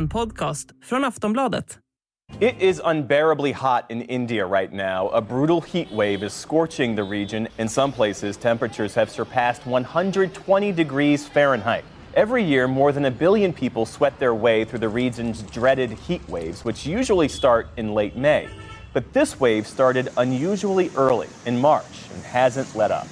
en podcast från Aftonbladet. It is unbearably hot in India right now. A brutal heat wave is scorching the region. In some places, temperatures have surpassed 120 degrees Fahrenheit. Every year, more than a billion people sweat their way through the region's dreaded heat waves, which usually start in late May. But this wave started unusually early in March and hasn't let up.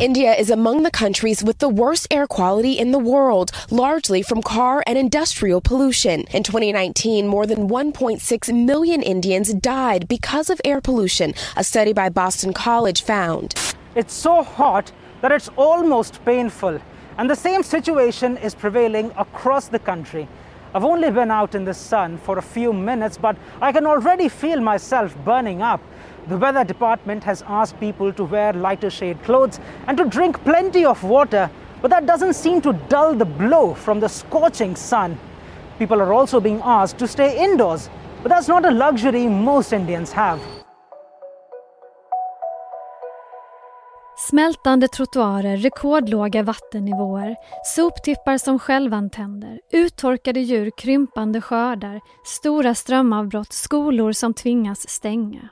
India is among the countries with the worst air quality in the world, largely from car and industrial pollution. In 2019, more than 1.6 million Indians died because of air pollution, a study by Boston College found. It's so hot that it's almost painful. And the same situation is prevailing across the country. I've only been out in the sun for a few minutes, but I can already feel myself burning up. The weather department has asked people to wear lighter shade clothes and to drink plenty of water, but that doesn't seem to dull the blow from the scorching sun. People are also being asked to stay indoors, but that's not a luxury most Indians have. Smältande trottoarer, rekordlåga vattennivåer, soptippar som självantänder, uttorkade djur, krympande skördar, stora strömavbrott, skolor som tvingas stänga.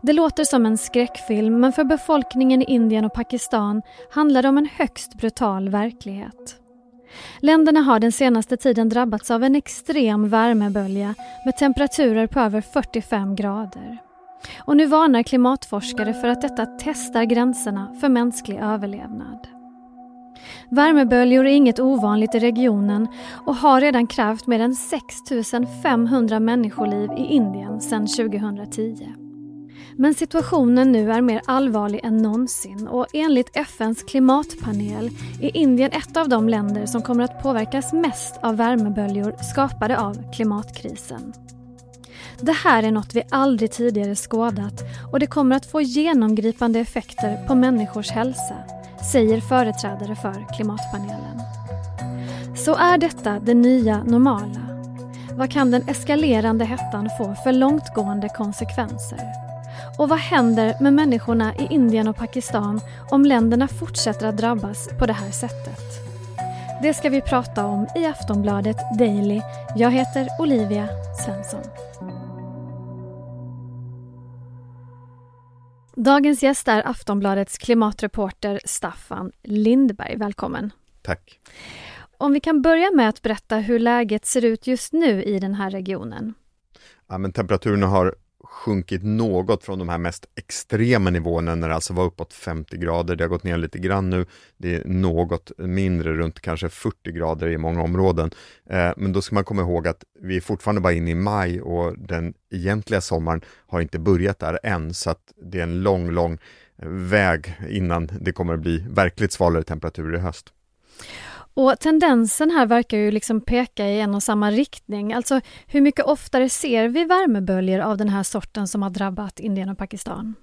Det låter som en skräckfilm men för befolkningen i Indien och Pakistan handlar det om en högst brutal verklighet. Länderna har den senaste tiden drabbats av en extrem värmebölja med temperaturer på över 45 grader. Och nu varnar klimatforskare för att detta testar gränserna för mänsklig överlevnad. Värmeböljor är inget ovanligt i regionen och har redan krävt mer än 6 500 människoliv i Indien sedan 2010. Men situationen nu är mer allvarlig än någonsin och enligt FNs klimatpanel är Indien ett av de länder som kommer att påverkas mest av värmeböljor skapade av klimatkrisen. Det här är något vi aldrig tidigare skådat och det kommer att få genomgripande effekter på människors hälsa, säger företrädare för klimatpanelen. Så är detta det nya normala? Vad kan den eskalerande hettan få för långtgående konsekvenser? Och vad händer med människorna i Indien och Pakistan om länderna fortsätter att drabbas på det här sättet? Det ska vi prata om i Aftonbladet Daily. Jag heter Olivia Svensson. Dagens gäst är Aftonbladets klimatreporter Staffan Lindberg. Välkommen! Tack! Om vi kan börja med att berätta hur läget ser ut just nu i den här regionen. Ja, men temperaturerna har sjunkit något från de här mest extrema nivåerna när det alltså var uppåt 50 grader. Det har gått ner lite grann nu. Det är något mindre, runt kanske 40 grader i många områden. Eh, men då ska man komma ihåg att vi är fortfarande bara inne i maj och den egentliga sommaren har inte börjat där än, så att det är en lång, lång väg innan det kommer att bli verkligt svalare temperaturer i höst. Och tendensen här verkar ju liksom peka i en och samma riktning. Alltså hur mycket oftare ser vi värmeböljor av den här sorten som har drabbat Indien och Pakistan?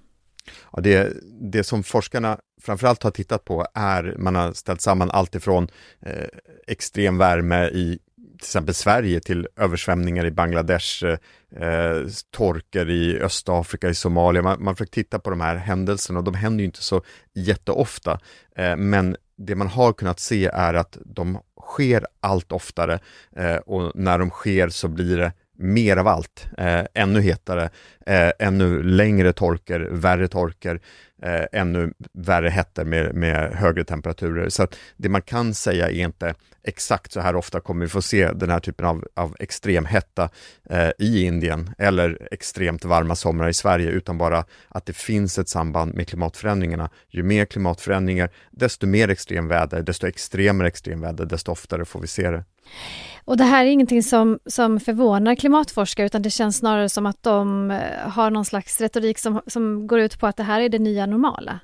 Ja, det, det som forskarna framförallt har tittat på är, man har ställt samman allt ifrån eh, extrem värme i till exempel Sverige till översvämningar i Bangladesh, eh, eh, torkar i Östafrika, i Somalia. Man, man försöker titta på de här händelserna och de händer ju inte så jätteofta. Eh, men det man har kunnat se är att de sker allt oftare eh, och när de sker så blir det mer av allt, eh, ännu hetare, eh, ännu längre torker, värre torker, eh, ännu värre hettor med, med högre temperaturer. Så det man kan säga är inte exakt så här ofta kommer vi få se den här typen av, av extrem hetta eh, i Indien eller extremt varma somrar i Sverige, utan bara att det finns ett samband med klimatförändringarna. Ju mer klimatförändringar, desto mer extremväder, desto extremare extremväder, desto oftare får vi se det. Och det här är ingenting som, som förvånar klimatforskare utan det känns snarare som att de eh, har någon slags retorik som, som går ut på att det här är det nya normala.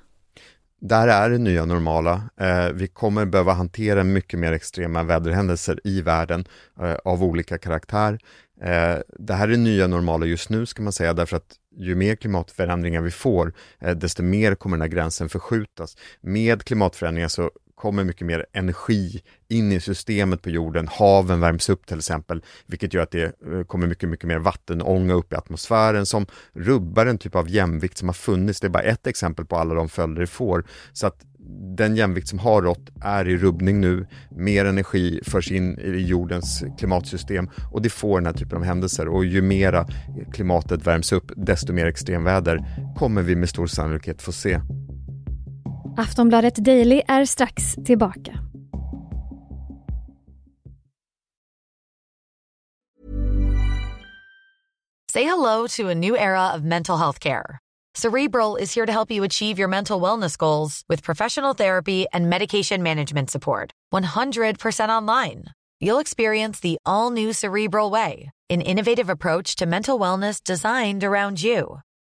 Där är det nya normala. Eh, vi kommer behöva hantera mycket mer extrema väderhändelser i världen eh, av olika karaktär. Eh, det här är det nya normala just nu ska man säga därför att ju mer klimatförändringar vi får, eh, desto mer kommer den här gränsen förskjutas. Med klimatförändringar så kommer mycket mer energi in i systemet på jorden. Haven värms upp till exempel, vilket gör att det eh, kommer mycket, mycket mer vattenånga upp i atmosfären som rubbar en typ av jämvikt som har funnits. Det är bara ett exempel på alla de följder det får. Så att den jämvikt som har rått är i rubbning nu. Mer energi förs in i jordens klimatsystem och det får den här typen av händelser. Och ju mera klimatet värms upp, desto mer extremväder kommer vi med stor sannolikhet få se. Aftonbladet Daily är strax tillbaka. Say hello to a new era of mental health care. Cerebral is here to help you achieve your mental wellness goals with professional therapy and medication management support. 100% online. You'll experience the all new Cerebral Way, an innovative approach to mental wellness designed around you.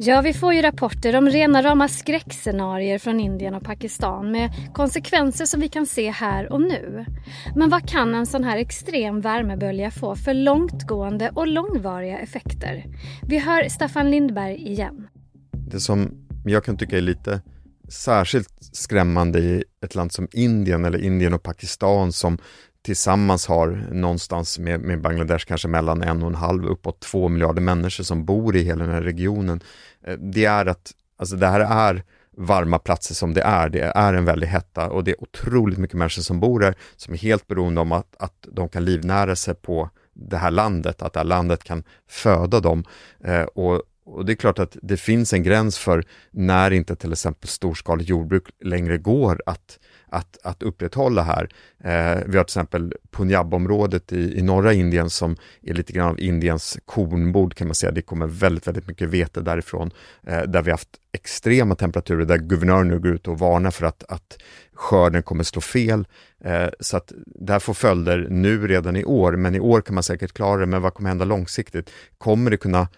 Ja, vi får ju rapporter om rena rama skräckscenarier från Indien och Pakistan med konsekvenser som vi kan se här och nu. Men vad kan en sån här extrem värmebölja få för långtgående och långvariga effekter? Vi hör Staffan Lindberg igen. Det som jag kan tycka är lite särskilt skrämmande i ett land som Indien eller Indien och Pakistan som tillsammans har någonstans med, med Bangladesh kanske mellan en och en halv uppåt två miljarder människor som bor i hela den här regionen. Eh, det är att, alltså det här är varma platser som det är. Det är en väldig hetta och det är otroligt mycket människor som bor där som är helt beroende om att, att de kan livnära sig på det här landet, att det här landet kan föda dem. Eh, och, och det är klart att det finns en gräns för när inte till exempel storskaligt jordbruk längre går att att, att upprätthålla här. Eh, vi har till exempel Punjab-området i, i norra Indien som är lite grann av Indiens kornbord kan man säga. Det kommer väldigt, väldigt mycket vete därifrån, eh, där vi haft extrema temperaturer, där guvernören nu går ut och varnar för att, att skörden kommer slå fel. Eh, så att det här får följder nu redan i år, men i år kan man säkert klara det. Men vad kommer hända långsiktigt? Kommer det kunna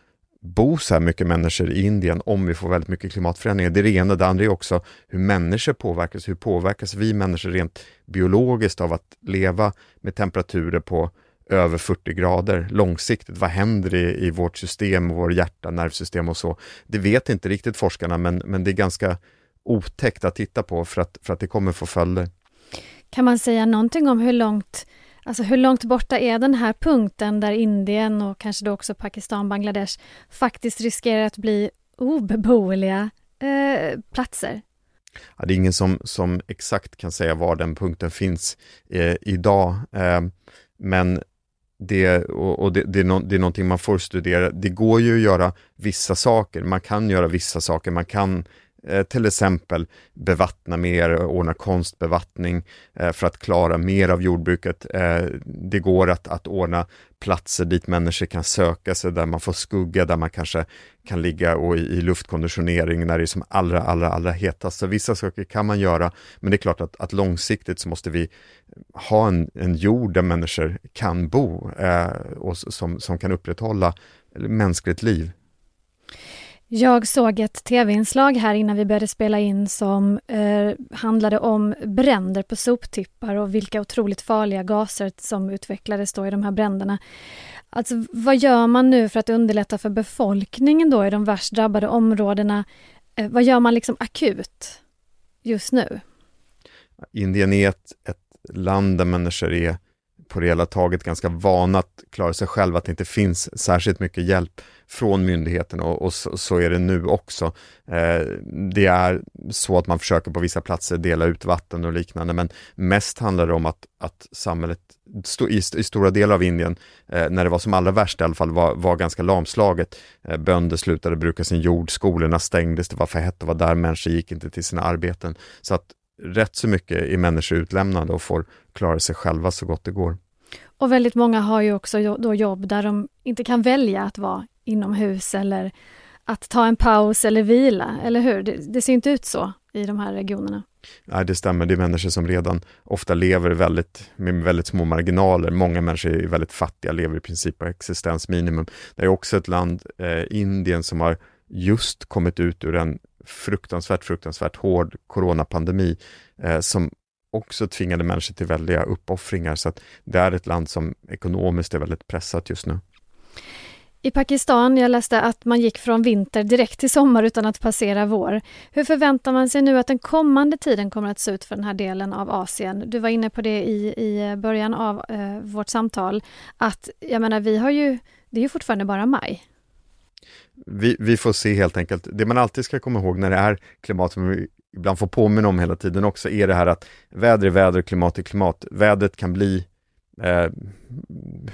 bo så här mycket människor i Indien om vi får väldigt mycket klimatförändringar. Det är det ena. Det andra är också hur människor påverkas. Hur påverkas vi människor rent biologiskt av att leva med temperaturer på över 40 grader långsiktigt. Vad händer i, i vårt system, vår hjärta, nervsystem och så? Det vet inte riktigt forskarna, men, men det är ganska otäckt att titta på för att, för att det kommer få följder. Kan man säga någonting om hur långt Alltså hur långt borta är den här punkten där Indien och kanske då också Pakistan, Bangladesh faktiskt riskerar att bli obeboeliga eh, platser? Ja, det är ingen som, som exakt kan säga var den punkten finns eh, idag. Eh, men det, och, och det, det, är no, det är någonting man får studera. Det går ju att göra vissa saker, man kan göra vissa saker, man kan Eh, till exempel bevattna mer, ordna konstbevattning eh, för att klara mer av jordbruket. Eh, det går att, att ordna platser dit människor kan söka sig, där man får skugga, där man kanske kan ligga och i, i luftkonditionering när det är som allra, allra, allra hetast. Så vissa saker kan man göra, men det är klart att, att långsiktigt så måste vi ha en, en jord där människor kan bo eh, och som, som kan upprätthålla mänskligt liv. Jag såg ett tv-inslag här innan vi började spela in som eh, handlade om bränder på soptippar och vilka otroligt farliga gaser som utvecklades då i de här bränderna. Alltså vad gör man nu för att underlätta för befolkningen då i de värst drabbade områdena? Eh, vad gör man liksom akut just nu? Indien är ett, ett land där människor är på det hela taget ganska vana att klara sig själva, att det inte finns särskilt mycket hjälp från myndigheten och, och så, så, är det nu också. Eh, det är så att man försöker på vissa platser dela ut vatten och liknande, men mest handlar det om att, att samhället st i, i, stora delar av Indien, eh, när det var som allra värst i alla fall, var, var ganska lamslaget. Eh, bönder slutade bruka sin jord, skolorna stängdes, det var för hett att vara där, människor gick inte till sina arbeten. Så att rätt så mycket är människor utlämnade och får klara sig själva så gott det går. Och väldigt många har ju också då jobb där de inte kan välja att vara inomhus eller att ta en paus eller vila, eller hur? Det, det ser inte ut så i de här regionerna. Nej, det stämmer. Det är människor som redan ofta lever väldigt, med väldigt små marginaler. Många människor är väldigt fattiga, lever i princip på existensminimum. Det är också ett land, eh, Indien, som har just kommit ut ur en fruktansvärt, fruktansvärt hård coronapandemi eh, som också tvingade människor till väldiga uppoffringar. Så att det är ett land som ekonomiskt är väldigt pressat just nu. I Pakistan, jag läste att man gick från vinter direkt till sommar utan att passera vår. Hur förväntar man sig nu att den kommande tiden kommer att se ut för den här delen av Asien? Du var inne på det i, i början av eh, vårt samtal, att jag menar, vi har ju, det är ju fortfarande bara maj. Vi, vi får se helt enkelt. Det man alltid ska komma ihåg när det är klimat, som vi ibland får påminna om hela tiden också, är det här att väder är väder, klimat är klimat. Vädret kan bli eh,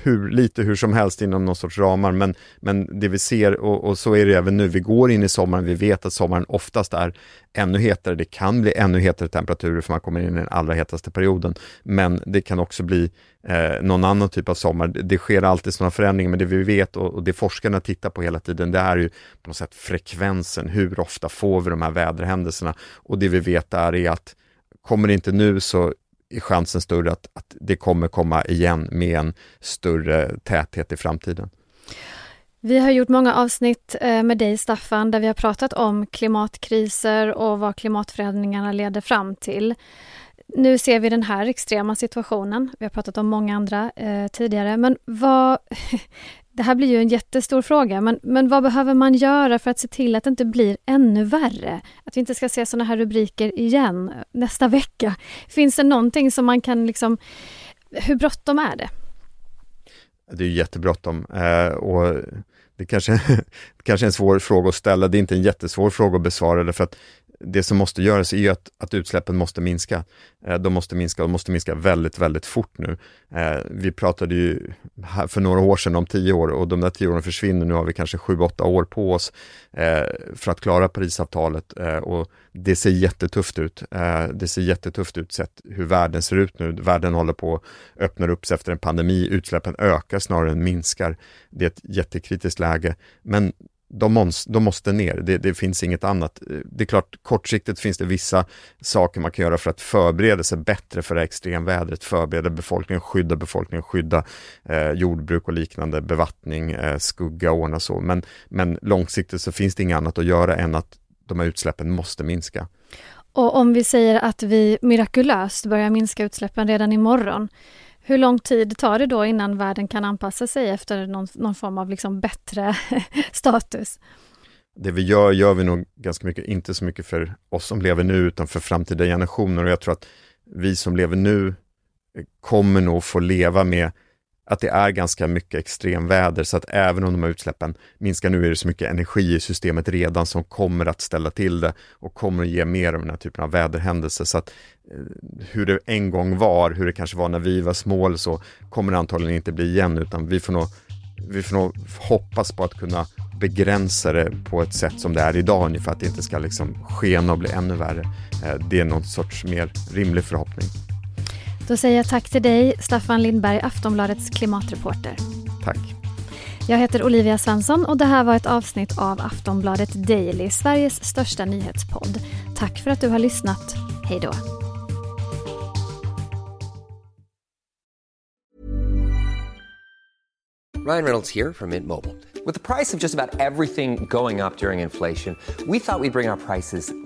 hur, lite hur som helst inom någon sorts ramar, men, men det vi ser, och, och, så är det även nu, vi går in i sommaren, vi vet att sommaren oftast är ännu hetare, det kan bli ännu hetare temperaturer för man kommer in i den allra hetaste perioden, men det kan också bli eh, någon annan typ av sommar. Det, det sker alltid sådana förändringar, men det vi vet och, och det forskarna tittar på hela tiden, det är ju på något sätt frekvensen, hur ofta får vi de här väderhändelserna? Och det vi vet är, är att kommer det inte nu så är chansen större att, att det kommer komma igen med en större täthet i framtiden. Vi har gjort många avsnitt eh, med dig Staffan där vi har pratat om klimatkriser och vad klimatförändringarna leder fram till. Nu ser vi den här extrema situationen. Vi har pratat om många andra eh, tidigare, men vad, det här blir ju en jättestor fråga, men, men vad behöver man göra för att se till att det inte blir ännu värre? Att vi inte ska se sådana här rubriker igen eh, nästa vecka. Finns det någonting som man kan liksom... Hur bråttom är det? Det är jättebråttom eh, och det kanske, kanske är en svår fråga att ställa. Det är inte en jättesvår fråga att besvara, för att det som måste göras är att, att utsläppen måste minska. Eh, de måste minska och de måste minska väldigt, väldigt fort nu. Eh, vi pratade ju för några år sedan om tio år och de där tio åren försvinner. Nu har vi kanske sju, åtta år på oss eh, för att klara Parisavtalet och det ser jättetufft ut. Det ser jättetufft ut sett hur världen ser ut nu. Världen håller på att öppna upp sig efter en pandemi. Utsläppen ökar snarare än minskar. Det är ett jättekritiskt läge. Men de, måste, de måste ner, det, det, finns inget annat. Det är klart, kortsiktigt finns det vissa saker man kan göra för att förbereda sig bättre för det extremvädret, förbereda befolkningen, skydda befolkningen, skydda eh, jordbruk och liknande, bevattning, eh, skugga, ordna så. Men, men långsiktigt så finns det inget annat att göra än att de här utsläppen måste minska. Och om vi säger att vi mirakulöst börjar minska utsläppen redan imorgon, hur lång tid tar det då innan världen kan anpassa sig efter någon, någon form av liksom bättre status? Det vi gör, gör vi nog ganska mycket, inte så mycket för oss som lever nu, utan för framtida generationer. Och jag tror att vi som lever nu eh, kommer nog få leva med att det är ganska mycket extremväder, så att även om de här utsläppen minskar nu är det så mycket energi i systemet redan som kommer att ställa till det och kommer att ge mer av den här typen av väderhändelser. Så att eh, hur det en gång var, hur det kanske var när vi var små eller så, kommer det antagligen inte bli igen, utan vi får nog, vi får nog hoppas på att kunna begränsa det på ett sätt som det är idag ungefär, att det inte ska liksom skena och bli ännu värre. Eh, det är någon sorts mer rimlig förhoppning. Då säger jag tack till dig, Staffan Lindberg, Aftonbladets klimatreporter. Tack. Jag heter Olivia Svensson och det här var ett avsnitt av Aftonbladet Daily, Sveriges största nyhetspodd. Tack för att du har lyssnat. Hej då. Ryan Reynolds här från Mint Mobile. Med priset på nästan allt som går upp under inflationen, trodde vi att vi skulle bring våra priser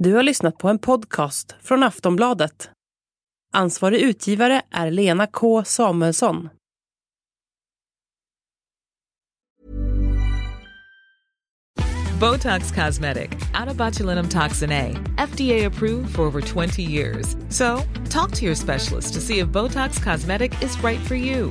Du har lyssnat på en podcast från Aftonbladet. Ansvarig utgivare är Lena K Samuelsson. Botox Cosmetic, out of botulinum toxin A, FDA approved for over 20 years. So, talk to your specialist to see if Botox Cosmetic is right for you.